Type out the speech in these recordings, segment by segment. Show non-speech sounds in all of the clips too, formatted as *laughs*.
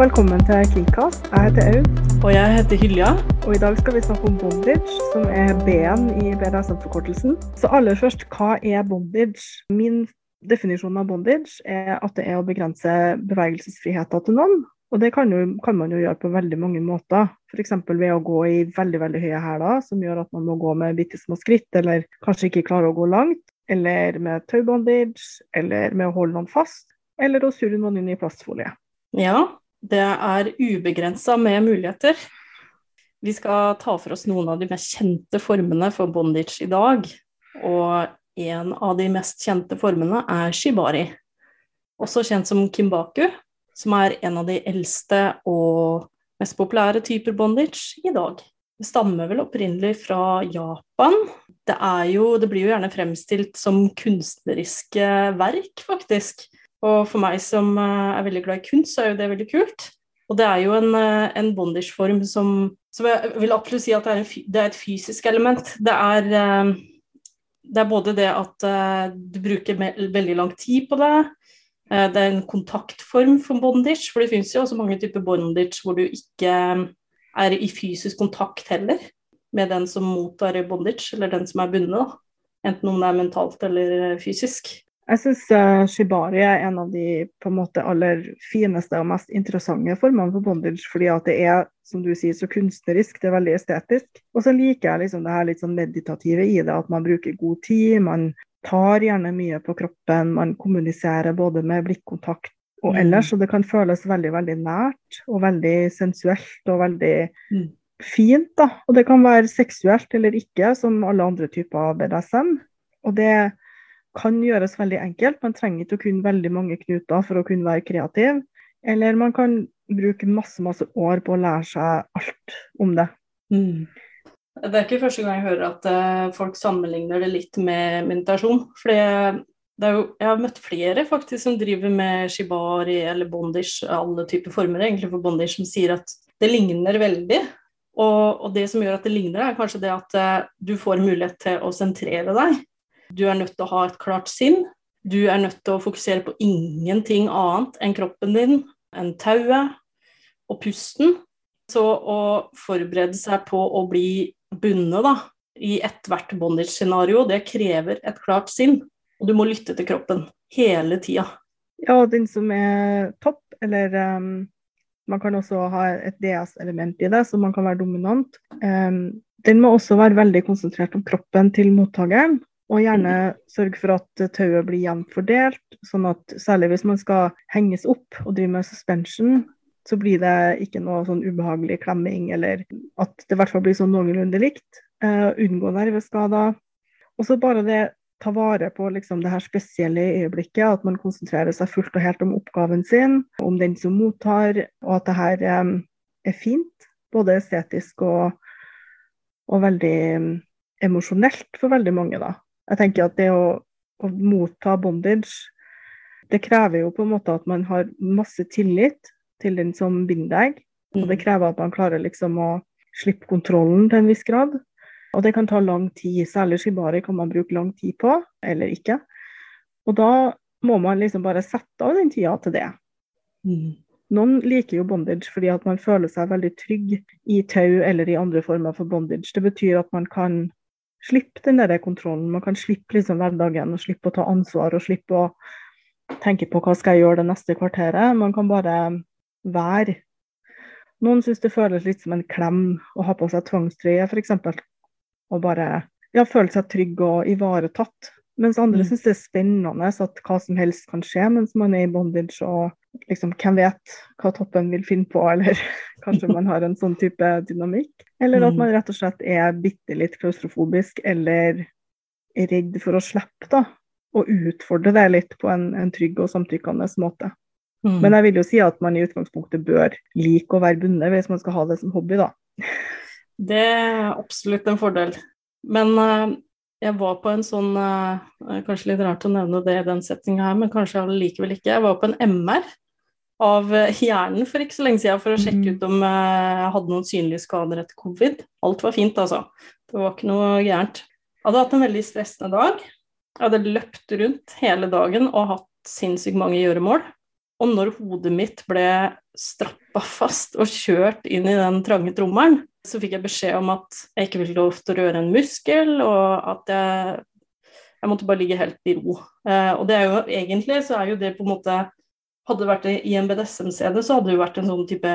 Og velkommen til Kingcast. Jeg heter Aud, Og jeg heter Hylja. og i dag skal vi snakke om bondage, som er B-en i BDSM-forkortelsen. Så aller først, hva er bondage? Min definisjon av bondage er at det er å begrense bevegelsesfriheten til noen. Og det kan, jo, kan man jo gjøre på veldig mange måter. F.eks. ved å gå i veldig veldig høye hæler, som gjør at man må gå med bitte små skritt, eller kanskje ikke klarer å gå langt. Eller med taubondage, eller med å holde noen fast, eller å surre noen inn i plastfolie. Ja, det er ubegrensa med muligheter. Vi skal ta for oss noen av de mest kjente formene for bondage i dag. Og en av de mest kjente formene er shibari, også kjent som kimbaku, som er en av de eldste og mest populære typer bondage i dag. Det stammer vel opprinnelig fra Japan. Det, jo, det blir jo gjerne fremstilt som kunstneriske verk, faktisk. Og for meg som eh, er veldig glad i kunst, så er jo det veldig kult. Og det er jo en, eh, en bondage-form som, som jeg vil absolutt si at det er, en, det er et fysisk element. Det er, eh, det er både det at du bruker veldig lang tid på det, det er en kontaktform for bondage, for det finnes jo også mange typer bondage hvor du ikke er i fysisk kontakt heller med den som mottar bondage, eller den som er bundet, enten om det er mentalt eller fysisk. Jeg syns shibari er en av de på en måte aller fineste og mest interessante formene for bondage, fordi at det er som du sier, så kunstnerisk, det er veldig estetisk. Og så liker jeg liksom det her litt sånn meditative i det, at man bruker god tid. Man tar gjerne mye på kroppen, man kommuniserer både med blikkontakt og Mm. ellers, og det kan føles veldig, veldig nært og veldig sensuelt og veldig Mm. fint. da. Og det kan være seksuelt eller ikke, som alle andre typer BDSM. Og det kan gjøres veldig enkelt. Man trenger ikke å kunne veldig mange knuter for å kunne være kreativ. Eller man kan bruke masse, masse år på å lære seg alt om det. Mm. Det er ikke første gang jeg hører at eh, folk sammenligner det litt med meditasjon. For jeg har møtt flere faktisk som driver med shibari eller bondage, alle typer former egentlig for bondage, som sier at det ligner veldig. Og, og det som gjør at det ligner, er kanskje det at eh, du får mulighet til å sentrere deg. Du er nødt til å ha et klart sinn. Du er nødt til å fokusere på ingenting annet enn kroppen din, enn tauet og pusten. Så å forberede seg på å bli bundet da, i ethvert bondage-scenario, det krever et klart sinn. Og du må lytte til kroppen hele tida. Ja, og den som er topp, eller um, man kan også ha et DS-element i det, så man kan være dominant. Um, den må også være veldig konsentrert om kroppen til mottakeren. Og gjerne sørge for at tauet blir jevnt fordelt, sånn at særlig hvis man skal henges opp og drive med suspension, så blir det ikke noe sånn ubehagelig klemming, eller at det i hvert fall blir sånn noenlunde likt. Uh, unngå nerveskader. Og så bare det ta vare på liksom, det her spesielle øyeblikket, at man konsentrerer seg fullt og helt om oppgaven sin, om den som mottar, og at det her um, er fint, både estetisk og, og veldig um, emosjonelt for veldig mange. da. Jeg tenker at det å, å motta bondage, det krever jo på en måte at man har masse tillit til den som binder deg, og det krever at man klarer liksom å slippe kontrollen til en viss grad. Og det kan ta lang tid, særlig shibari kan man bruke lang tid på, eller ikke. Og da må man liksom bare sette av den tida til det. Mm. Noen liker jo bondage fordi at man føler seg veldig trygg i tau eller i andre former for bondage. Det betyr at man kan slippe den der kontrollen, man kan slippe liksom hverdagen og slippe å ta ansvar og slippe å tenke på hva skal jeg gjøre det neste kvarteret. Man kan bare være. Noen syns det føles litt som en klem å ha på seg tvangstrøye, f.eks. Og bare ja, føle seg trygg og ivaretatt. Mens andre Mm. syns det er spennende at hva som helst kan skje mens man er i bondage. Og liksom, hvem vet hva toppen vil finne på, eller *laughs* kanskje man har en sånn type dynamikk. Eller at Mm. man rett og slett er bitte litt klaustrofobisk, eller er redd for å slippe, da. Og utfordre det litt på en, en trygg og samtykkende måte. Mm. Men jeg vil jo si at man i utgangspunktet bør like å være bundet hvis man skal ha det som hobby, da. Det er absolutt en fordel. Men eh, jeg var på en sånn eh, Kanskje litt rart å nevne det i den settinga her, men kanskje allikevel ikke. Jeg var på en MR av eh, hjernen for ikke så lenge siden for å sjekke Mhm. ut om eh, jeg hadde noen synlige skader etter covid. Alt var fint, altså. Det var ikke noe gærent. Jeg hadde hatt en veldig stressende dag. Jeg hadde løpt rundt hele dagen og hatt sinnssykt mange gjøremål. Og når hodet mitt ble strappa fast og kjørt inn i den trange trommelen, så fikk jeg beskjed om at jeg ikke fikk lov til å røre en muskel, og at jeg, jeg måtte bare ligge helt i ro. Eh, og det er jo egentlig så er jo det på en måte Hadde det vært i en BDSM-CD, så hadde det jo vært en sånn type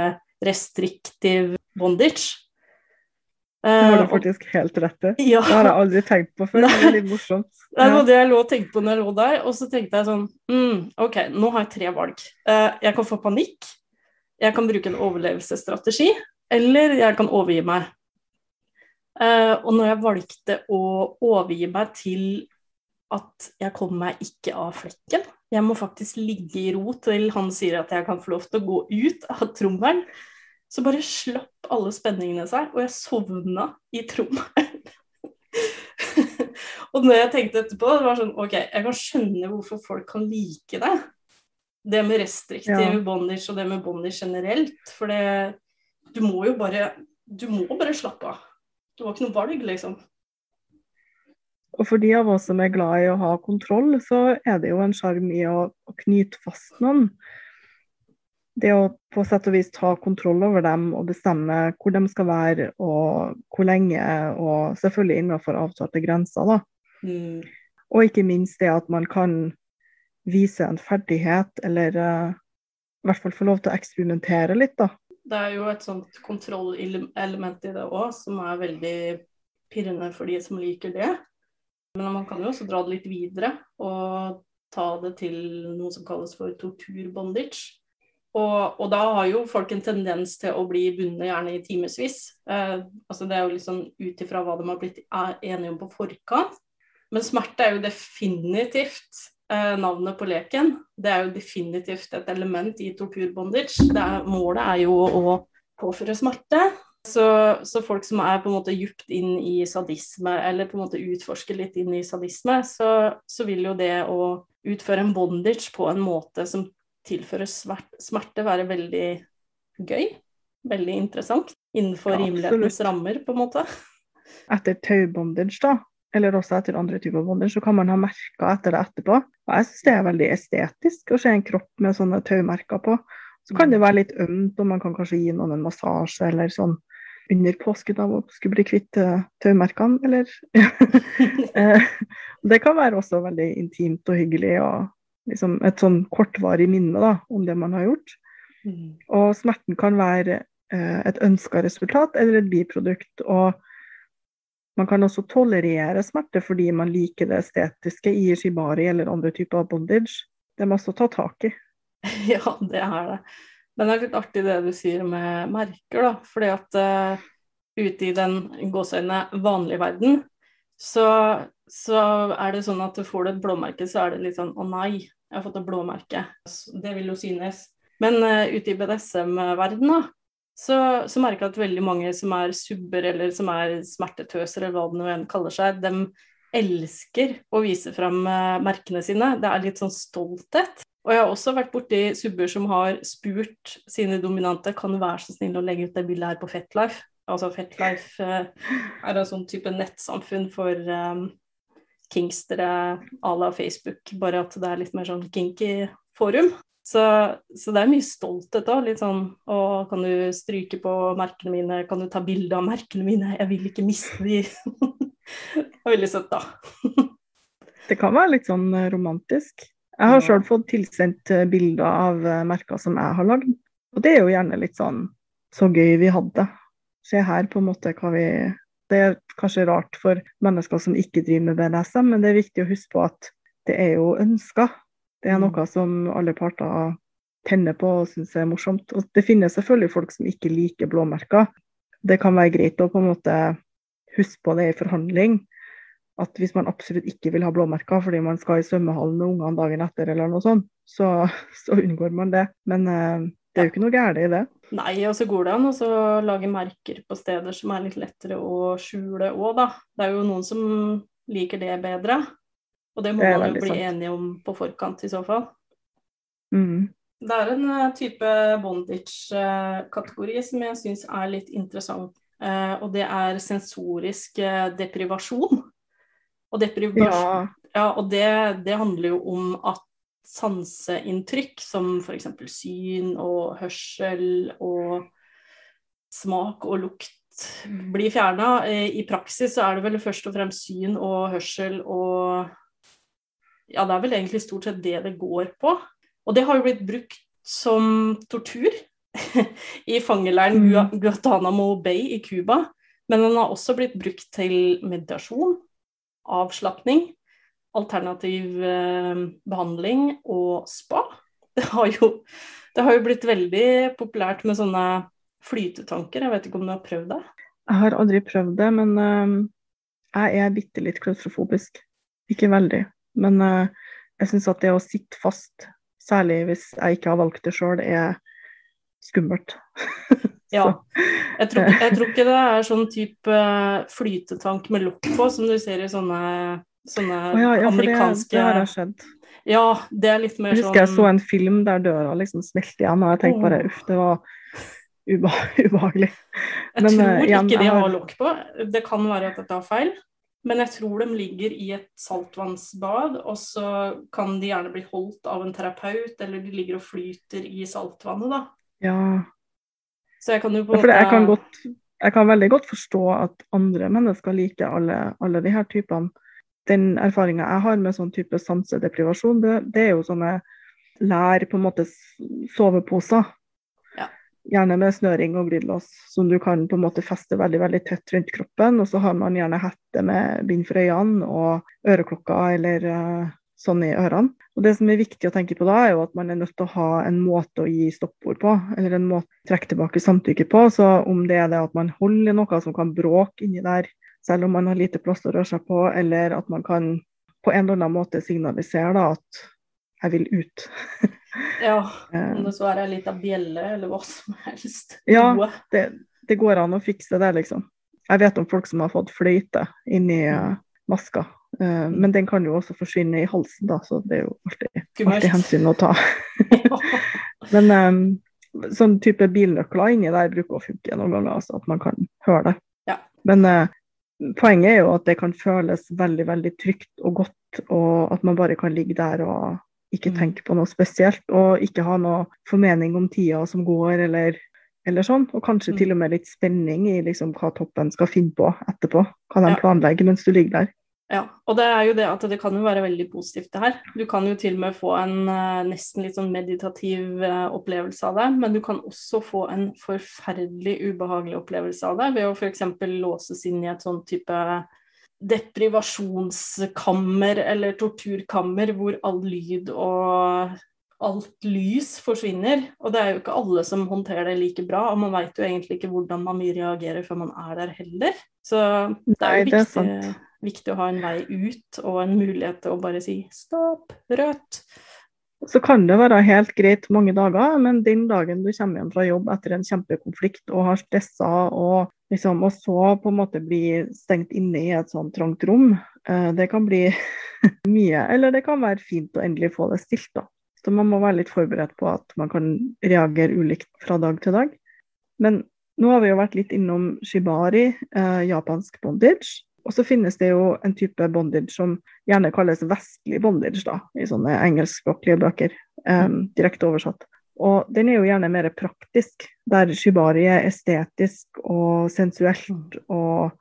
restriktiv bondage. Det har du eh, faktisk helt rett i. Ja. Det har jeg aldri tenkt på før. Det er litt morsomt. *laughs* Det var det jeg lå og tenkte på når jeg lå der, og så tenkte jeg sånn mm, OK, nå har jeg tre valg. Eh, jeg kan få panikk, jeg kan bruke en overlevelsesstrategi, eller jeg kan overgi meg. Uh, og når jeg valgte å overgi meg til at jeg kommer meg ikke av flekken, jeg må faktisk ligge i ro til han sier at jeg kan få lov til å gå ut av trommelen, så bare slapp alle spenningene seg, og jeg sovna i trommelen. *laughs* og når jeg tenkte etterpå, det var sånn OK, jeg kan skjønne hvorfor folk kan like det. Det med restriktive ja. bondage og det med bondage generelt. For det Du må jo bare Du må bare slappe av. Det var ikke noe valg, liksom. Og for de av oss som er glad i å ha kontroll, så er det jo en sjarm i å, å, knyte fast noen det å på sett og vis ta kontroll over dem og bestemme hvor de skal være og hvor lenge, og selvfølgelig innenfor avtalte grenser, da. Mm. Og ikke minst det at man kan vise en ferdighet, eller uh, i hvert fall få lov til å eksperimentere litt, da. Det er jo et sånt kontrollelement i det òg, som er veldig pirrende for de som liker det. Men man kan jo også dra det litt videre og ta det til noe som kalles for torturbondage. Og, og, da har jo folk en tendens til å bli bundet gjerne i timevis. Eh, altså det er jo liksom ut ifra hva de har blitt enige om på forkant. Men smerte er jo definitivt eh, navnet på leken. Det er jo definitivt et element i torturbondage. målet er jo å påføre smerte. Så, så, folk som er på en måte djupt inn i sadisme, eller på en måte utforsker litt inn i sadisme, så, så vil jo det å utføre en bondage på en måte som tilføre smerte være veldig gøy. Veldig interessant. Innenfor ja, rimelighetens rammer, på en måte. Etter taubondage, da, eller også etter andre typer bondage, så kan man ha merker etter det etterpå. Og jeg syns det er veldig estetisk å se en kropp med sånne taumerker på. Så kan det være litt ømt, og man kan kanskje gi noen en massasje eller sånn under påsken av å skulle bli kvitt uh, taumerkene, eller *laughs* eh, Det kan være også veldig intimt og hyggelig og liksom et sånn kortvarig minne da, om det man har gjort. Mm. Og smerten kan være eh, et ønska resultat eller et biprodukt. Og man kan også tolerere smerte fordi man liker det estetiske i shibari eller andre typer av bondage. Det er masse å ta tak i. *laughs* Ja, det er det. Men det er litt artig det du sier med merker, da. Fordi at uh, ute i den gåseøynene vanlige verden, så, så, er det sånn at du får du et blåmerke, så er det litt sånn å nei, jeg har fått et blåmerke. Det vil jo synes. Men uh, ute i BDSM-verdenen så, så merker jeg at veldig mange som er subber eller som er smertetøser eller hva det nå enn kaller seg, de elsker å vise fram uh, merkene sine. Det er litt sånn stolthet. Og jeg har også vært borti subber som har spurt sine dominante kan du være så snill å legge ut det bildet her på Fetlife. Altså Fetlife uh, er en sånn type nettsamfunn for um, kingstere à la Facebook, bare at det er litt mer sånn kinky forum. Så, så, det er mye stolthet òg. Litt sånn Å, kan du stryke på merkene mine? Kan du ta bilde av merkene mine? Jeg vil ikke miste de. *laughs* det er veldig søtt, da. *laughs* det kan være litt sånn eh, romantisk. Jeg har sjøl fått tilsendt eh, bilder av eh, merker som jeg har lagd. Og det er jo gjerne litt sånn så gøy vi hadde. Se her på en måte hva vi det er kanskje rart for mennesker som ikke driver med BDSM, men det er viktig å huske på at det er jo ønsker. Det er mm. noe som alle parter tenner på og syns er morsomt. Og det finnes selvfølgelig folk som ikke liker blåmerker. Det kan være greit å på en måte huske på det i forhandling. At hvis man absolutt ikke vil ha blåmerker fordi man skal i svømmehallen med ungene dagen etter, eller noe sånt, så, *laughs* så unngår man det. Men uh, det er jo ikke noe galt i det. Nei, og så går det an å lage merker på steder som er litt lettere å skjule òg, da. Det er jo noen som liker det bedre. Og det må det man jo bli sant. enige om på forkant i så fall. Mm. Det er en uh, type bondage-kategori uh, som jeg syns er litt interessant. Uh, og det er sensorisk deprivasjon. Og deprivasjon ja. ja. og det, det handler jo om at sanseinntrykk, som f.eks. syn og hørsel og smak og lukt blir fjerna. I praksis så er det vel først og fremst syn og hørsel og Ja, det er vel egentlig stort sett det det går på. Og det har jo blitt brukt som tortur *laughs* i fangeleiren mm. Guantanamo Bay i Cuba. Men den har også blitt brukt til meditasjon, avslapning, alternativ eh, behandling og spa. Det har, jo, det har jo blitt veldig populært med sånne flytetanker. Jeg vet ikke om du har prøvd det? Jeg har aldri prøvd det, men uh, jeg er bitte litt klaustrofobisk. Ikke veldig. Men uh, jeg syns at det å sitte fast, særlig hvis jeg ikke har valgt det sjøl, er skummelt. *laughs* ja. Jeg tror, jeg tror, ikke det er sånn type flytetank med lokk på, som du ser i sånne, sånne oh, ja, ja, amerikanske det, det har skjedd. Ja, det er litt mer sånn Jeg husker jeg så en film der døra liksom smelte igjen, og jeg tenkte bare uff, det var *laughs* ubehagelig. Jeg Men, tror uh, igjen, ikke de har lokk på. Det kan være at dette er feil. Men jeg tror de ligger i et saltvannsbad, og så kan de gjerne bli holdt av en terapeut, eller de ligger og flyter i saltvannet, da. Ja. Så jeg kan jo på en måte jeg kan, godt, jeg kan veldig godt forstå at andre mennesker liker alle, alle de her typene. Den erfaringa jeg har med sånn type sansedeprivasjon, det, det er jo sånne lær på en måte soveposer gjerne med snøring og glidelås, som du kan på en måte feste veldig veldig tett rundt kroppen. Og så har man gjerne hette med bind for øynene og øreklokker eller uh, sånn i ørene. Og Det som er viktig å tenke på da, er jo at man er nødt til å ha en måte å gi stoppord på, eller en måte å trekke tilbake samtykke på. Så om det er det at man holder noe som kan bråke inni der, selv om man har lite plass å røre seg på, eller at man kan på en eller annen måte signalisere da, at jeg vil ut. *laughs* ja, om det så er ei lita bjelle eller hva som helst. Ja, det, det, går an å fikse det, liksom. Jeg vet om folk som har fått fløyte inni uh, maska, uh, men den kan jo også forsvinne i halsen, da, så det er jo alltid, alltid hensyn å ta. *laughs* men um, sånn type bilnøkler inni der bruker å funke noen ganger, altså at man kan høre det. Ja. Men uh, poenget er jo at det kan føles veldig, veldig trygt og godt, og at man bare kan ligge der og ikke mm. tenke på noe spesielt, og ikke ha noe formening om tida som går, eller, eller sånn. Og kanskje mm. til og med litt spenning i liksom, hva toppen skal finne på etterpå. Hva de ja. planlegger mens du ligger der. Ja, og det er jo det at det kan jo være veldig positivt, det her. Du kan jo til og med få en uh, nesten litt sånn meditativ uh, opplevelse av det, men du kan også få en forferdelig ubehagelig opplevelse av det ved å f.eks. låses inn i et sånn type deprivasjonskammer eller torturkammer hvor all lyd og alt lys forsvinner. Og det er jo ikke alle som håndterer det like bra, og man veit jo egentlig ikke hvordan man vil reagere før man er der heller. Så det er jo viktig, det er viktig å ha en vei ut og en mulighet til å bare si stopp, rødt. Så kan det være helt greit mange dager, men den dagen du kommer hjem fra jobb etter en kjempekonflikt og har stressa og Liksom, og så på en måte bli stengt inne i et sånn trangt rom, eh, det kan bli *laughs* mye. Eller det kan være fint å endelig få det stilt, da. Så man må være litt forberedt på at man kan reagere ulikt fra dag til dag. Men nå har vi jo vært litt innom shibari, eh, japansk bondage. Og så finnes det jo en type bondage som gjerne kalles vestlig bondage, da, i sånne engelskspråklige bøker, eh, direkte oversatt. Og den er jo gjerne mer praktisk, der shibari er estetisk og sensuelt og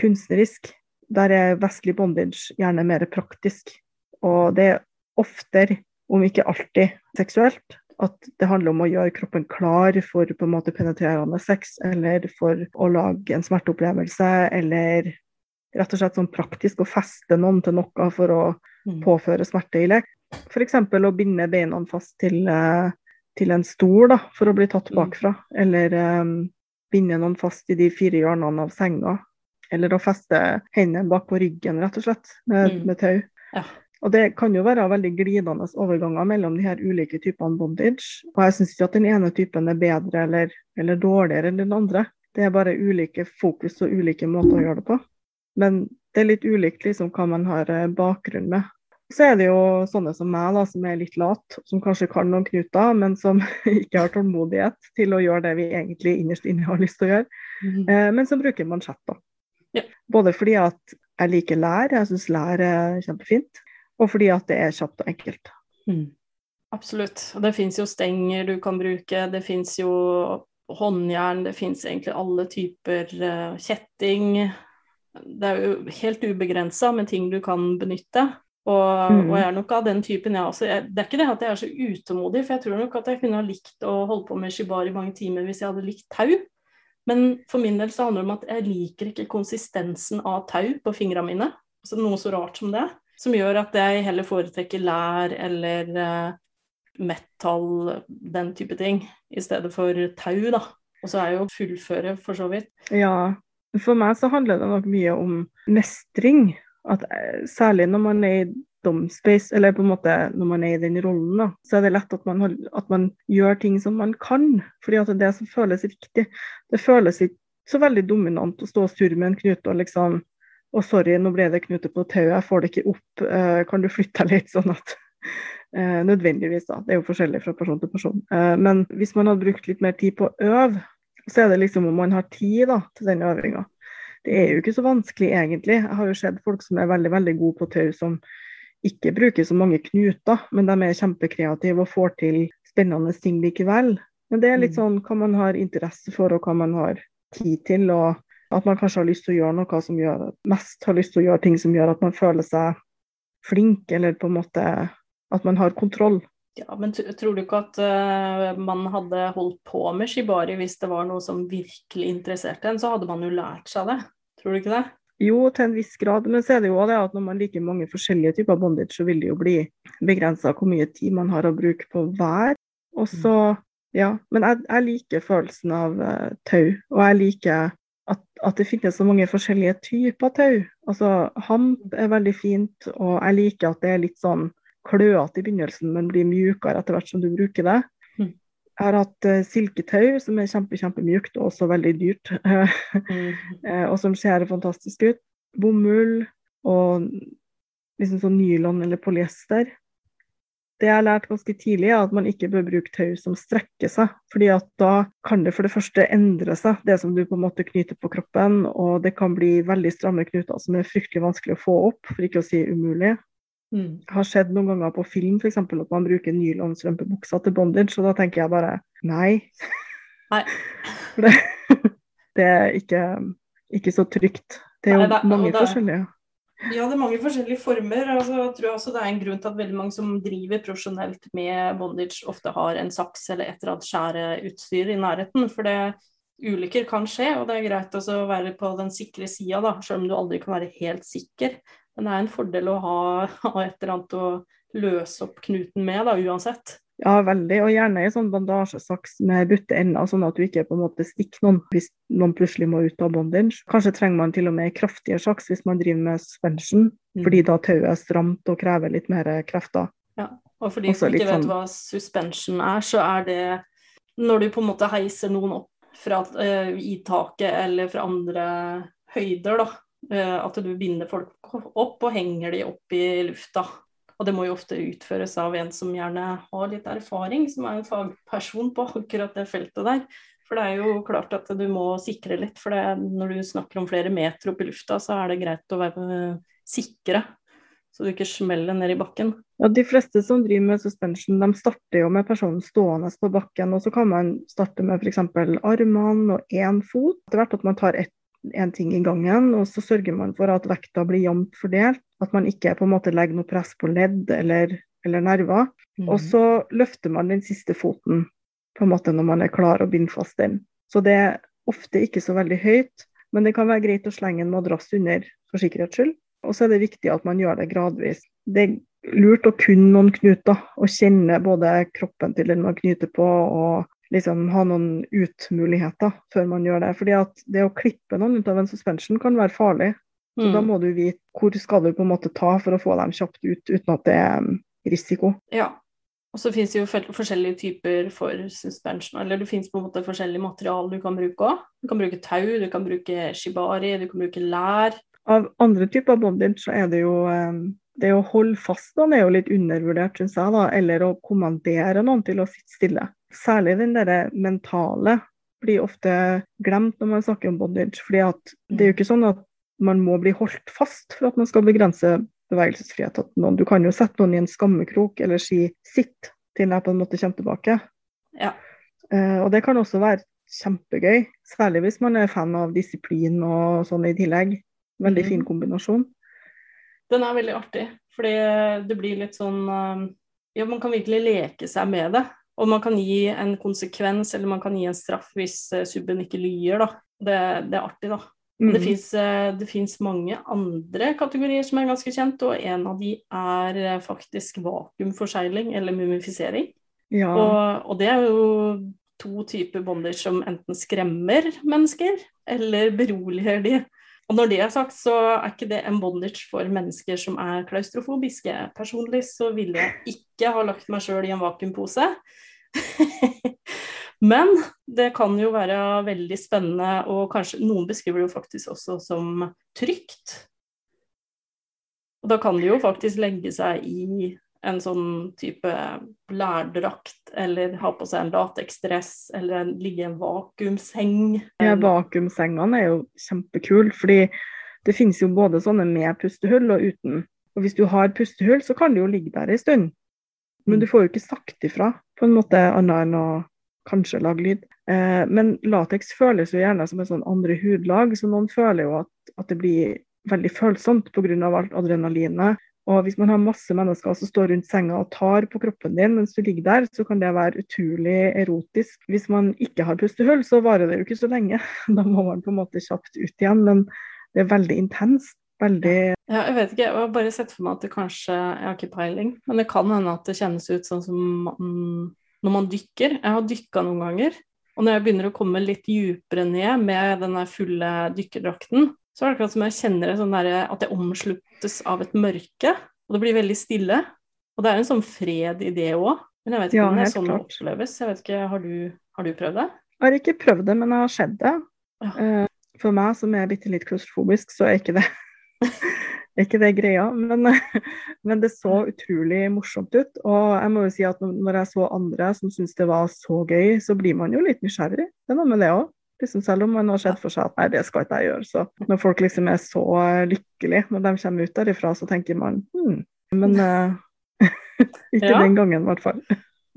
kunstnerisk. Der er vestlig bondage gjerne mer praktisk. Og det er oftere, om ikke alltid, seksuelt. At det handler om å gjøre kroppen klar for på en måte penetrerende sex, eller for å lage en smerteopplevelse, eller rett og slett sånn praktisk å feste noen til noe for å mm. påføre smerte i lek. F.eks. å binde beina fast til uh, til en stol da, for å bli tatt mm. bakfra. Eller um, binde noen fast i de fire hjørnene av senga. Eller å feste hendene bak på ryggen, rett og slett, med, mm. med tau. Ja. Og det kan jo være veldig glidende overganger mellom de her ulike typene bondage. Og jeg syns ikke at den ene typen er bedre eller, eller dårligere enn den andre. Det er bare ulike fokus og ulike måter å gjøre det på. Men det er litt ulikt liksom, hva man har eh, bakgrunn med. Så er det jo sånne som meg, da, som er litt lat, som kanskje kan noen knuter, men som *laughs* ikke har tålmodighet til å gjøre det vi egentlig innerst inne har lyst til å gjøre. Mm. Eh, men så bruker man chat, da. Ja. Både fordi at jeg liker lær, jeg syns lær er kjempefint, og fordi at det er kjapt og enkelt. Mm. Absolutt. Og det fins jo stenger du kan bruke, det fins jo håndjern, det fins egentlig alle typer uh, kjetting. Det er jo helt ubegrensa med ting du kan benytte. Og, mm. og, jeg er nok av den typen, jeg også. Jeg, det er ikke det at jeg er så utålmodig, for jeg tror nok at jeg kunne ha likt å holde på med shibari mange timer hvis jeg hadde likt tau. Men for min del så handler det om at jeg liker ikke konsistensen av tau på fingrene mine. Altså noe så rart som det. Som gjør at jeg heller foretrekker lær eller uh, metal, den type ting, i stedet for tau, da. Og så er jo fullføre, for så vidt. Ja, for meg så handler det nok mye om mestring. At, eh, særlig når man er i domspace, eller på en måte når man er i den rollen, da, så er det lett at man, at man gjør ting som man kan. fordi at det er det som føles riktig. Det føles ikke så veldig dominant å stå og surre med en knute og liksom Å, sorry, nå ble det knute på tauet, jeg får det ikke opp. Uh, kan du flytte deg litt, *laughs* sånn at uh, Nødvendigvis, da. Det er jo forskjellig fra person til person. Men hvis man hadde brukt litt mer tid på å øve, så er det liksom om man har tid da, til den øvinga. Det er jo ikke så vanskelig egentlig. Jeg har jo sett folk som er veldig veldig gode på tau, som ikke bruker så mange knuter, men de er kjempekreative og får til spennende ting likevel. Men det er litt mm. sånn hva man har interesse for og hva man har tid til. og At man kanskje har lyst til å gjøre noe som gjør mest har lyst til å gjøre ting som gjør at man føler seg flink, eller på en måte at man har kontroll. Ja, Men tror du ikke at uh, man hadde holdt på med shibari hvis det var noe som virkelig interesserte en, så hadde man jo lært seg det? Tror du ikke det? Jo, til en viss grad, men så er det jo det at når man liker mange forskjellige typer bondage, så vil det jo bli begrensa hvor mye tid man har å bruke på hver. Og så, ja. Men jeg, jeg liker følelsen av uh, tau, og jeg liker at, at, det finnes så mange forskjellige typer tau. Altså, Hamp er veldig fint, og jeg liker at det er litt sånn kløete i begynnelsen, men blir mjukere etter hvert som du bruker det. Jeg har hatt uh, silketau, som er kjempe, kjempemjukt og også veldig dyrt. mm. *laughs* og som ser fantastisk ut. Bomull og liksom sånn nylon eller polyester. Det jeg har lært ganske tidlig, er at man ikke bør bruke tau som strekker seg. fordi at da kan det for det første endre seg, det som du på en måte knyter på kroppen. Og det kan bli veldig stramme knuter som er fryktelig vanskelig å få opp, for ikke å si umulig. Mm. har skjedd noen ganger på film for eksempel, at man bruker nylonstrømpebuksa til bondage, og da tenker jeg bare nei. nei. *laughs* det, det, er ikke, ikke, så trygt. Det er jo nei, det, mange det, forskjellige. Ja, det er mange forskjellige former. Altså, jeg tror også det er en grunn til at veldig mange som driver profesjonelt med bondage, ofte har en saks eller et eller annet skjæreutstyr i nærheten. For det, ulykker kan skje, og det er greit å være på den sikre sida, selv om du aldri kan være helt sikker. Men det er en fordel å ha, ha et eller annet å løse opp knuten med, da, uansett. Ja, veldig. Og gjerne i sånn bandasjesaks med butte ender, sånn at du ikke på en måte stikker noen hvis noen plutselig må ut av bondage. Kanskje trenger man til og med kraftige saks hvis man driver med suspension, mm. fordi da tauet er stramt og krever litt mer krefter. Ja, og for de som ikke vet sånn... hva suspension er, så er det når du på en måte heiser noen opp fra uh, i taket eller fra andre høyder, da. Eh, at du binder folk opp og henger de opp i lufta. Og det må jo ofte utføres av en som gjerne har litt erfaring, som er en fagperson på akkurat det feltet der. For det er jo klart at du må sikre litt, for det, når du snakker om flere meter opp i lufta, så er det greit å være sikre. Så du ikke smeller ned i bakken. Ja, De fleste som driver med suspension, de starter jo med personen stående på bakken. Og så kan man starte med f.eks. armene og én fot. Etter hvert at man tar ett én ting i gangen, og så sørger man for at vekta blir jevnt fordelt. At man ikke på en måte legger noe press på ledd eller, eller nerver. Mm. Og så løfter man den siste foten på en måte når man er klar og binder fast den. Så det er ofte ikke så veldig høyt, men det kan være greit å slenge en madrass under for sikkerhets skyld. Og så er det viktig at man gjør det gradvis. Det er lurt å kunne noen knuter og kjenne både kroppen til den man knyter på, og liksom ha noen utmuligheter før man gjør det. Fordi at det å klippe noen ut av en suspension kan være farlig. Så mm. da må du vite hvor skal du på en måte ta for å få dem kjapt ut uten at det er um, risiko. Ja, og så finnes det jo forskjellige typer for suspension. Eller det finnes på en måte forskjellige materialer du kan bruke òg. Du kan bruke tau, du kan bruke shibari, du kan bruke lær. Av andre typer bondage så er det jo um, det å holde fast noen er jo litt undervurdert, syns jeg. da, Eller å kommandere noen til å sitte stille. Særlig den der mentale blir ofte glemt når man snakker om bondage. fordi det er jo ikke sånn at man må bli holdt fast for at man skal begrense bevegelsesfrihet noen. Du kan jo sette noen i en skammekrok eller si 'sitt' til jeg på en måte kommer tilbake. Ja. Uh, og det kan også være kjempegøy, særlig hvis man er fan av disiplin og sånn i tillegg. Veldig fin Mhm. kombinasjon. Den er veldig artig, fordi det blir litt sånn um, Ja, man kan virkelig leke seg med det. Og man kan gi en konsekvens, eller man kan gi en straff hvis eh, subben ikke lyer, da. Det, det er artig, da. Mm. Det fins- eh, mange andre kategorier som er ganske kjent, og en av de er eh, faktisk vakuumforsegling eller mumifisering. Ja. Og, og det er jo to typer bondage som enten skremmer mennesker eller beroliger de. Og når det er sagt, så er ikke det en bondage for mennesker som er klaustrofobiske. Personlig så ville jeg ikke ha lagt meg sjøl i en vakuumpose. *laughs* Men det kan jo være veldig spennende, og kanskje noen beskriver det jo faktisk også som trygt. Og da kan de jo faktisk legge seg i en sånn type lærdrakt, eller ha på seg en lateksdress, eller ligge i en vakuumseng. Ja, vakuumsengene er jo kjempekule, fordi det finnes jo både sånne med pustehull og uten. Og hvis du har pustehull, så kan du jo ligge der en stund. Men du får jo ikke sagt ifra på en måte annet enn å kanskje lage lyd. Eh, men lateks føles jo gjerne som et sånn andre hudlag, så noen føler jo at, at det blir veldig følsomt pga. alt adrenalinet. Og hvis man har masse mennesker som står rundt senga og tar på kroppen din mens du ligger der, så kan det være utrolig erotisk. Hvis man ikke har pustehull, så varer det jo ikke så lenge. *laughs* Da må man på en måte kjapt ut igjen. Men det er veldig intenst. Veldig Ja, jeg vet ikke, jeg har bare sett for meg at det kanskje Jeg har ikke peiling, men det kan hende at det kjennes ut sånn som man, når man dykker. Jeg har dykka noen ganger, og når jeg begynner å komme litt dypere ned med den der fulle dykkerdrakten, så er det akkurat som jeg kjenner det sånn der, at jeg omsluttes av et mørke, og det blir veldig stille. Og det er en sånn fred i det òg. Men jeg vet ikke Ja, om det er sånn sånn det oppleves. Jeg vet ikke, Har du, har du prøvd det? Jeg har ikke prøvd det, men det har skjedd det. Ja. Eh, For meg som er bitte litt klaustrofobisk, så er ikke det er *laughs* ikke det greia. Men, *laughs* men det så utrolig morsomt ut. Og jeg må jo si at når jeg så andre som syntes det var så gøy, så blir man jo litt nysgjerrig. Det er noe med det òg. Liksom selv om man har sett for seg at nei, det skal ikke jeg gjøre. Så når folk liksom er så lykkelige når de kommer ut derifra, så tenker man hm. Men uh, *laughs* ikke Ja. den gangen, i hvert fall.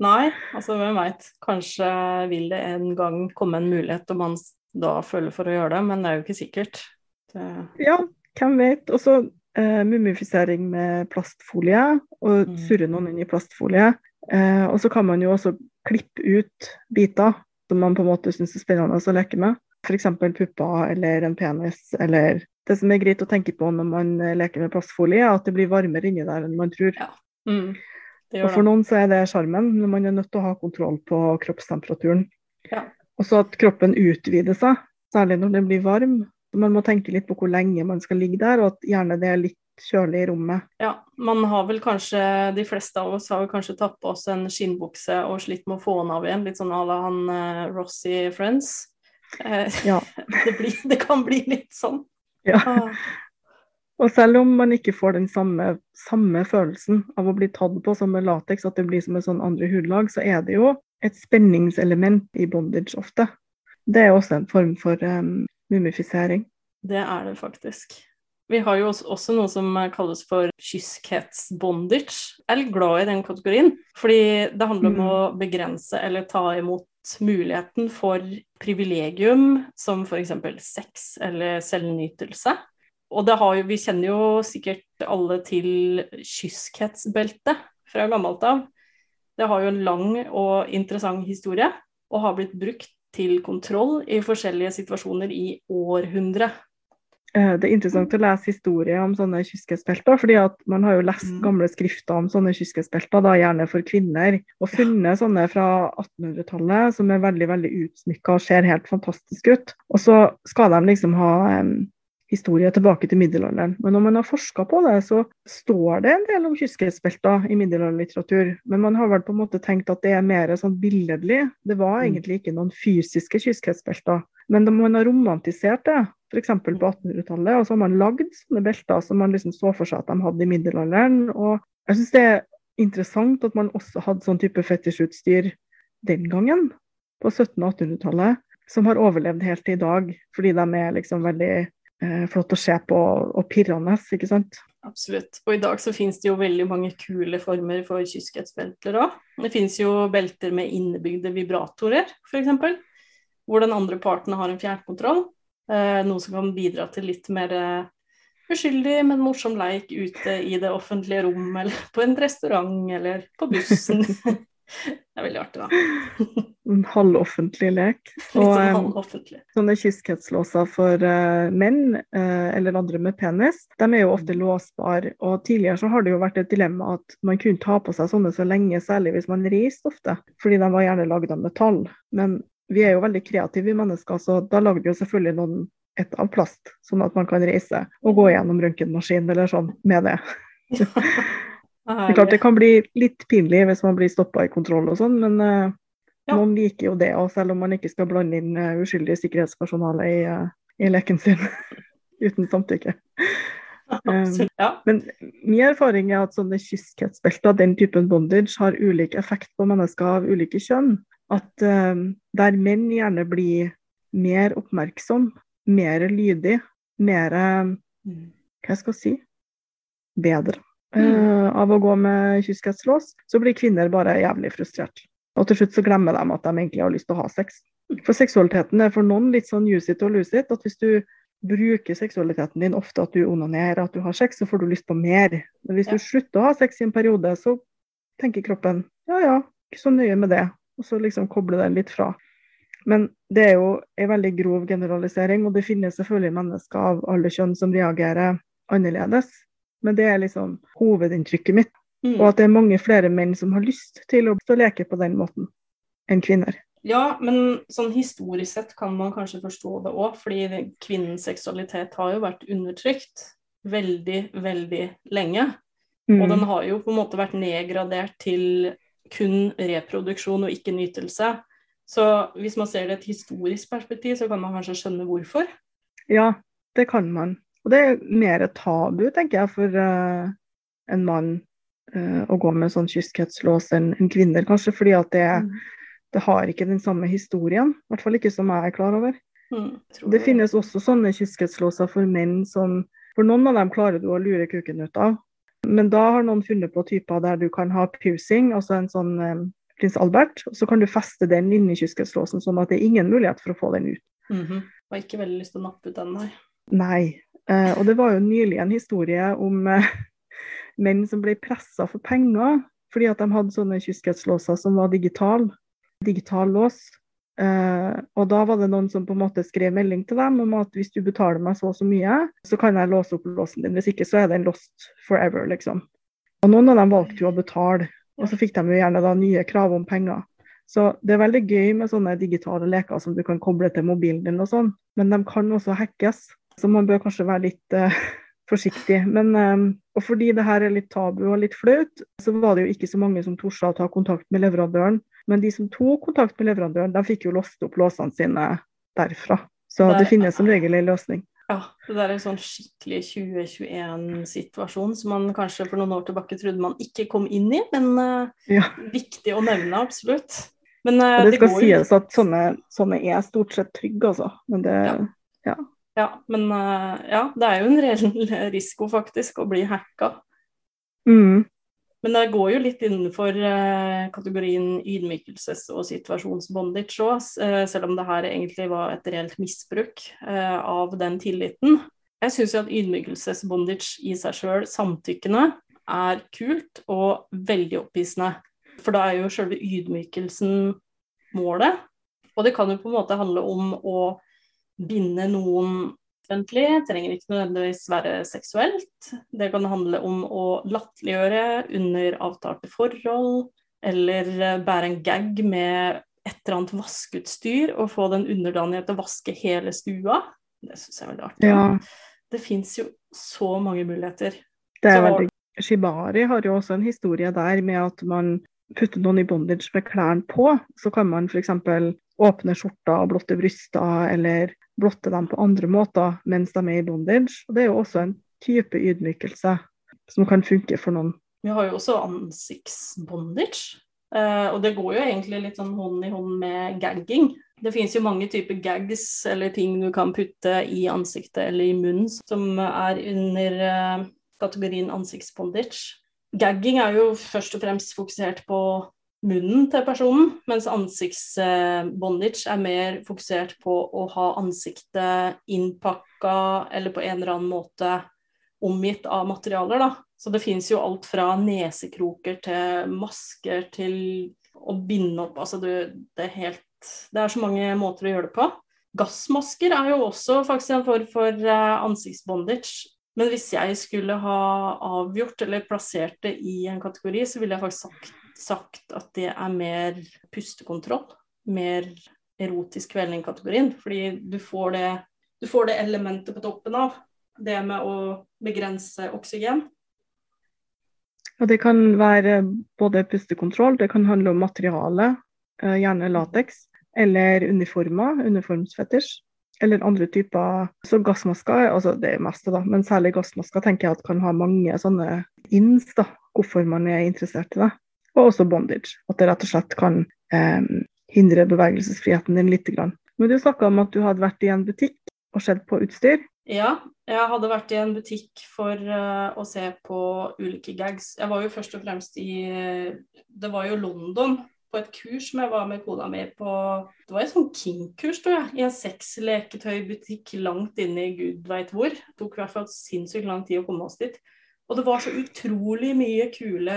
Nei, altså hvem veit. Kanskje vil det en gang komme en mulighet, og man da føler for å gjøre det, men det er jo ikke sikkert. Det, Ja, hvem vet. Og så eh, mumifisering med plastfolie, og Mm. surre noen inn i plastfolie. Eh, og så kan man jo også klippe ut biter som man på en måte syns er spennende å leke med. F.eks. pupper eller en penis. Eller det som er greit å tenke på når man eh, leker med plastfolie, er at det blir varmere inni der enn man tror. mm, Og for noen så er det sjarmen, når man er nødt til å ha kontroll på kroppstemperaturen. Ja. Og så at kroppen utvider seg, særlig når den blir varm. Man må tenke litt på hvor lenge man skal ligge der, og at gjerne det er litt kjølig i rommet. Ja, man har vel kanskje, de fleste av oss har vel kanskje tatt på oss en skinnbukse og slitt med å få den av igjen, litt sånn à la han eh, Ross i Friends. Eh, Ja. *laughs* det, blir, det kan bli litt sånn. Ja. Ah, Og selv om man ikke får den samme, samme følelsen av å bli tatt på som med lateks, at det blir som et sånn andre hudlag, så er det jo et spenningselement i bondage ofte. Det er også en form for um, mumifisering. det er det faktisk. Vi har jo også, noe som kalles for kyskhetsbondage. Jeg er litt glad i den kategorien, fordi det handler om Mm. å begrense eller ta imot muligheten for privilegium, som f.eks. sex eller selvnytelse. Og det har jo, vi kjenner jo sikkert alle til kyskhetsbeltet fra gammelt av. Det har jo en lang og interessant historie, og har blitt brukt til kontroll i forskjellige situasjoner i århundre. Eh, Det er interessant å lese historie om sånne kyskhetsbelter, fordi at man har jo lest Mm. gamle skrifter om sånne kyskhetsbelter, gjerne for kvinner, og funnet sånne fra 1800-tallet som er veldig veldig utsmykka og ser helt fantastisk ut. Og så skal de liksom ha historie tilbake til middelalderen. Men når man har forska på det, så står det en del om kyskhetsbelter i middelalderlitteratur. Men man har vel på en måte tenkt at det er mer sånn billedlig. Det var Mm. egentlig ikke noen fysiske kyskhetsbelter. Men man har romantisert det, f.eks. på 1800-tallet, og så har man lagd sånne belter som man liksom så for seg at de hadde i middelalderen. Og jeg syns det er interessant at man også hadde sånn type fetisjutstyr den gangen, på 1700- og 1800-tallet, som har overlevd helt til i dag, fordi de er liksom veldig eh, flotte å se på og pirrende, ikke sant. Absolutt. Og i dag så finnes det jo veldig mange kule former for kyskhetsbelter òg. Det finnes jo belter med innebygde vibratorer, f.eks. Hvor den andre parten har en fjernkontroll. Eh, noe som kan bidra til litt mer eh, uskyldig, men morsom leik ute i det offentlige rom, eller på en restaurant, eller på bussen. *laughs* Det er veldig artig, da. En halvoffentlig lek. *laughs* Litt sånn halvoffentlig. Sånne kyskhetslåser for uh, menn uh, eller andre med penis, de er jo ofte låsbare. Og tidligere så har det jo vært et dilemma at man kunne ta på seg sånne så lenge, særlig hvis man reiste ofte, fordi de var gjerne lagd av metall. Men vi er jo veldig kreative vi mennesker, så da lagde vi jo selvfølgelig noen et av plast, sånn at man kan reise og gå gjennom røntgenmaskin eller sånn med det. *laughs* Det er klart det kan bli litt pinlig hvis man blir stoppa i kontroll og sånn, men uh, ja. noen liker jo det òg, selv om man ikke skal blande inn uh, uskyldig sikkerhetspersonale i, uh, i, leken sin *laughs* uten samtykke. Um, ja. Men min erfaring er at sånne kyskhetsbelter, den typen bondage, har ulik effekt på mennesker av ulike kjønn. At der menn gjerne blir mer oppmerksom, mer lydig, mer mm. Hva skal jeg si? Bedre uh, av å gå med kyskhetslås, så blir kvinner bare jævlig frustrert. Og til slutt så glemmer de at de egentlig har lyst til å ha sex. For seksualiteten er for noen litt sånn use it or lose it. At hvis du bruker seksualiteten din ofte at du onanerer, at du har sex, så får du lyst på mer. Men hvis ja. du slutter å ha sex i en periode, så tenker kroppen ja ja, ikke så nøye med det. Og så liksom kobler den litt fra. Men det er jo en veldig grov generalisering, og det finnes selvfølgelig mennesker av alle kjønn som reagerer annerledes. Men det er liksom hovedinntrykket mitt. Mm. Og at det er mange flere menn som har lyst til å leke på den måten enn kvinner. Ja, men sånn historisk sett kan man kanskje forstå det òg, fordi kvinnens seksualitet har jo vært undertrykt veldig, veldig lenge. Mm. Og den har jo på en måte vært nedgradert til kun reproduksjon og ikke nytelse. Så hvis man ser det i et historisk perspektiv, så kan man kanskje skjønne hvorfor. Ja, det kan man. Og det er mer tabu, tenker jeg, for uh, en mann uh, å gå med sånn kystkretslås enn en kvinner, kanskje fordi at det, mm. det, har ikke den samme historien. I hvert fall ikke som jeg er klar over. Mm, det finnes også sånne kystkretslåser for menn som For noen av dem klarer du å lure kuken ut av. Men da har noen funnet på typer der du kan ha piercing, altså en sånn um, prins Albert, og så kan du feste den inni kystkretslåsen, sånn at det er ingen mulighet for å få den ut. Mm -hmm. Har ikke veldig lyst til å nappe ut den, nei. Nei, Eh, og det var jo nylig en historie om eh, menn som ble pressa for penger fordi at de hadde sånne kyskhetslåser som var digital, digital lås. Eh, og da var det noen som på en måte skrev melding til dem om at hvis du betaler meg så og så mye, så kan jeg låse opp låsen din. Hvis ikke så er den lost forever, liksom. Og noen av dem valgte jo å betale, og så fikk de jo gjerne da nye krav om penger. Så det er veldig gøy med sånne digitale leker som du kan koble til mobilen din og sånn, men de kan også hackes. Så man bør kanskje være litt uh, *laughs* forsiktig. Men, um, og fordi det her er litt tabu og litt flaut, så var det jo ikke så mange som torde å ta kontakt med leverandøren. Men de som tok kontakt med leverandøren, de fikk jo låst opp låsene sine derfra. Så det, det finnes som regel en løsning. Ja, det der er en sånn skikkelig 2021-situasjon som man kanskje for noen år tilbake trodde man ikke kom inn i, men uh, ja. viktig å nevne, absolutt. Men, uh, det skal det sies at sånne, sånne, er stort sett trygge, altså. Men det, ja. ja. Ja, men uh, ja, det er jo en reell *laughs* risiko faktisk å bli hacka. Mm. Men det går jo litt innenfor uh, kategorien ydmykelses- og situasjonsbondage òg, uh, selv om det her egentlig var et reelt misbruk av den tilliten. Jeg syns jo at ydmykelsesbondage i seg sjøl, samtykkende, er kult og veldig opphissende. For da er jo sjølve ydmykelsen målet. Og det kan jo på en måte handle om å binde noen offentlig, trenger ikke nødvendigvis være seksuelt. Det kan handle om å latterliggjøre under avtalte forhold, eller eh, bære en gag med et eller annet vaskeutstyr og få den underdanige til å vaske hele stua. Det syns jeg er veldig artig. Ja. Det fins jo så mange muligheter. Det er så, veldig Shibari har jo også en historie der med at man putter noen i bondage med klærne på. Så kan man f.eks. åpne skjorta og blotte bryster, eller blotte dem på andre måter mens de er i bondage. Og det er jo også en type ydmykelse som kan funke for noen. Vi har jo også ansiktsbondage. Uh, og det går jo egentlig litt sånn hånd i hånd med gagging. Det finnes jo mange typer gags eller ting du kan putte i ansiktet eller i munnen som er under uh, kategorien ansiktsbondage. Gagging er jo først og fremst fokusert på munnen til personen, mens ansiktsbondage er mer fokusert på å ha ansiktet innpakka eller på en eller annen måte omgitt av materialer. Da. Så det fins jo alt fra nesekroker til masker til å binde opp. Altså det, det, er helt Det er så mange måter å gjøre det på. Gassmasker er jo også faktisk en form for eh, ansiktsbondage. Men hvis jeg skulle ha avgjort eller plassert det i en kategori, så ville jeg faktisk sagt, sagt at det er mer pustekontroll. Mer erotisk kvelning-kategorien. Fordi du får, det, du får det elementet på toppen av. Det med å begrense oksygen. Og det kan være både pustekontroll, det kan handle om materiale, eh, gjerne lateks, eller uniformer, uniformsfetisj eller andre typer Så gassmasker, altså det meste, da, men særlig gassmasker tenker jeg at kan ha mange sånne ins, da, hvorfor man er interessert i det. Og også bondage. At det rett og slett kan eh, hindre bevegelsesfriheten din litt. Men du snakka om at du hadde vært i en butikk og sett på utstyr. Ja, jeg hadde vært i en butikk for uh, å se på ulike gags. Jeg var jo først og fremst i Det var jo London på et kurs som jeg var med kona mi på Det var et sånn King-kurs, tror jeg. I en sexleketøybutikk langt inne i gud veit hvor. Det tok i hvert fall sinnssykt lang tid å komme oss dit. Og det var så utrolig mye kule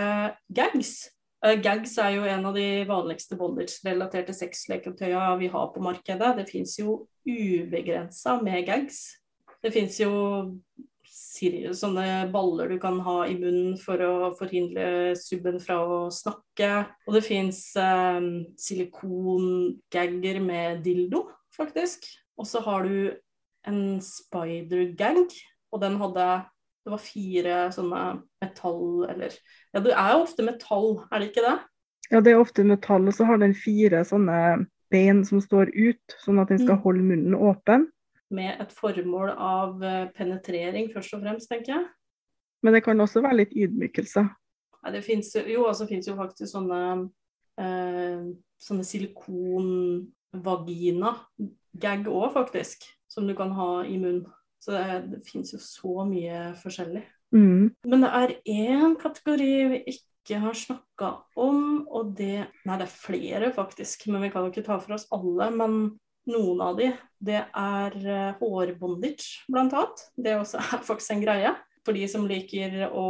gags. Uh, gags er jo en av de vanligste bondage-relaterte sexleketøya vi har på markedet. Det fins jo ubegrensa med gags. Det fins jo sånne baller du kan ha i munnen for å forhindre subben fra å snakke. Og det fins um, silikongagger med dildo, faktisk. Og så har du en spider-gag, og den hadde Det var fire sånne metall Eller Ja, det er jo ofte metall, er det ikke det? Ja, det er ofte metall, og så har den fire sånne bein som står ut, sånn at den skal mm. holde munnen åpen med et formål av eh, penetrering, først og fremst, tenker jeg. Men det kan også være litt ydmykelse? Ja, det finnes, jo, altså, jo faktisk sånne, eh, sånne silikonvagina-gag òg, faktisk, som du kan ha i munnen. Så det, det fins jo så mye forskjellig. Mm. Men det er én kategori vi ikke har snakka om, og det Nei, det er flere, faktisk, men vi kan jo ikke ta for oss alle. Men noen av de, det er uh, hårbondage, blant annet. Det også er faktisk en greie. For de som liker å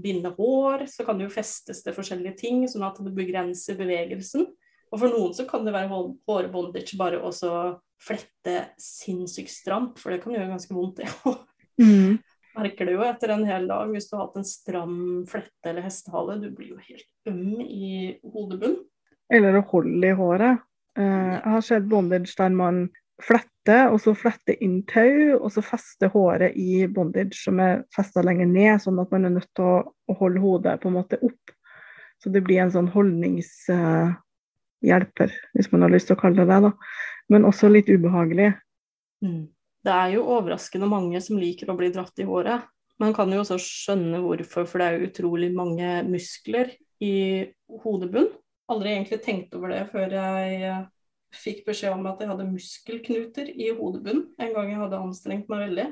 binde hår, så kan det jo festes til forskjellige ting, sånn at det begrenser bevegelsen. Og for noen så kan det være hårbondage bare å flette sinnssykt stramt, for det kan gjøre ganske vondt, det òg. Mm. Merker det jo etter en hel dag hvis du har hatt en stram flette eller hestehale. Du blir jo helt øm i hodebunnen. Eller å holde i håret. Eh, jeg har sett bondage der man fletter, og så fletter inn tau, og så fester håret i bondage som er festa lenger ned, sånn at man er nødt til å, å, holde hodet på en måte opp. Så det blir en sånn holdningshjelper, uh, hvis man har lyst til å kalle det det. da. Men også litt ubehagelig. Mm. Det er jo overraskende mange som liker å bli dratt i håret. Man kan jo også skjønne hvorfor, for det er jo utrolig mange muskler i hodebunnen aldri egentlig tenkt over det før jeg eh, fikk beskjed om at jeg hadde muskelknuter i hodebunnen en gang jeg hadde anstrengt meg veldig.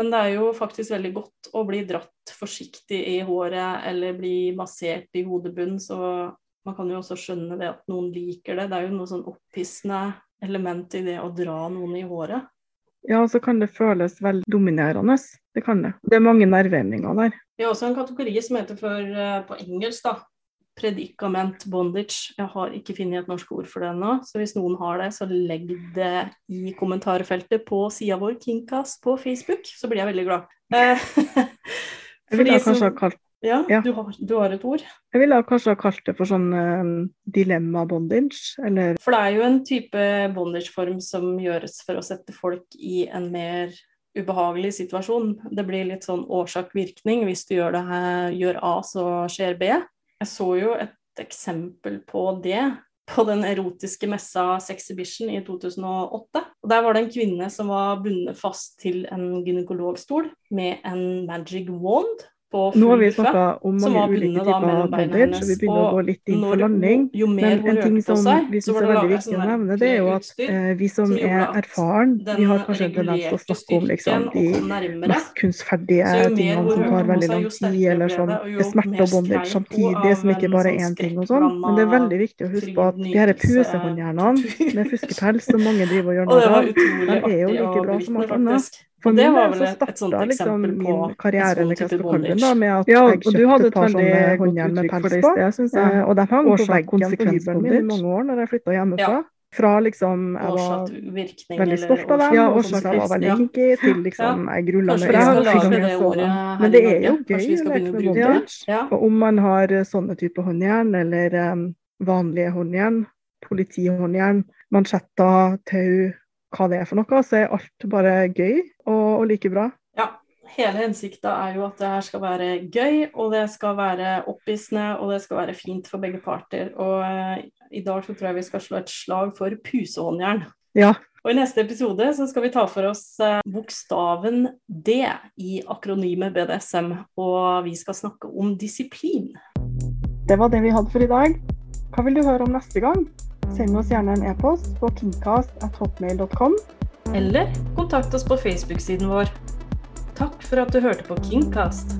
Men det er jo faktisk veldig godt å bli dratt forsiktig i håret eller bli massert i hodebunnen, så man kan jo også skjønne det at noen liker det. Det er jo noe sånn opphissende element i det å dra noen i håret. Ja, så kan det føles veldig dominerende. Det kan det. Det er mange nerveemninger der. Det er også en kategori som heter for, eh, på engelsk da, predikament bondage. Jeg har ikke funnet et norsk ord for det ennå, så hvis noen har det, så legg det i kommentarfeltet på sida vår Kinkas på Facebook, så blir jeg veldig glad. Eh, *laughs* jeg ville kanskje ha kalt ja, ja. Du, har, du, har, et ord? Jeg ville kanskje ha kalt det for sånn um, dilemma-bondage, eller For det er jo en type bondage-form som gjøres for å sette folk i en mer ubehagelig situasjon. Det blir litt sånn årsak-virkning. Hvis du gjør, det her, gjør A, så skjer B. Jeg så jo et eksempel på det på den erotiske messa Sexhibition i 2008. Og Der var det en kvinne som var bundet fast til en gynekologstol med en magic wand. Nå har vi snakka om mange ulike typer bondage, så vi begynner å gå litt inn for landing. Jo, jo Men en ting som seg, vi syns er veldig viktig å sånn nevne, det er jo at eh, vi som er erfaren, vi har kanskje en tendens til å snakke om liksom, de mest kunstferdige tingene som tar veldig lang tid, eller som det smerte og bondage samtidig, som ikke bare er én ting og sånn. Men det er veldig viktig å huske på at de her pusehåndjernene med fuskepels som mange driver og gjør narr av, de er jo like bra som alt annet. For det var vel et, et sånt eksempel liksom på min en karriere sånn type det, bondage. da, med at Ja, jeg og du kjøpte et par sånne håndjern med pels det på. sted, synes jeg. Ja. Og de hang på Årsak, veggen på hybelen min i mange år når jeg flytta hjemmefra. Ja. Fra liksom jeg var veldig stolt av dem, Ja, syntes jeg var veldig kinky, til liksom jeg grulla med øynene det. Men det er jo gøy å leke med bondage. Og om man har eh, sånne type håndjern, eller em, vanlige håndjern, politihåndjern, mansjetter, tau, hva det er for noe, så er alt bare gøy og, og like bra. Ja, hele hensikta er jo at det her skal være gøy, og det skal være opphissende, og det skal være fint for begge parter. Og eh, i dag så tror jeg vi skal slå et slag for pusehåndjern. Ja. Og i neste episode så skal vi ta for oss eh, bokstaven D i akronymet BDSM, og vi skal snakke om disiplin. Det var det vi hadde for i dag. Hva vil du høre om neste gang? Send oss gjerne en e-post på kingcast.hotmail.com. Eller kontakt oss på Facebook-siden vår. Takk for at du hørte på Kingcast.